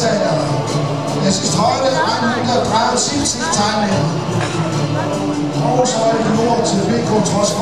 deltagere. Jeg synes højde, regnen der drejer sin tegning. Og så er det nu til BK Trods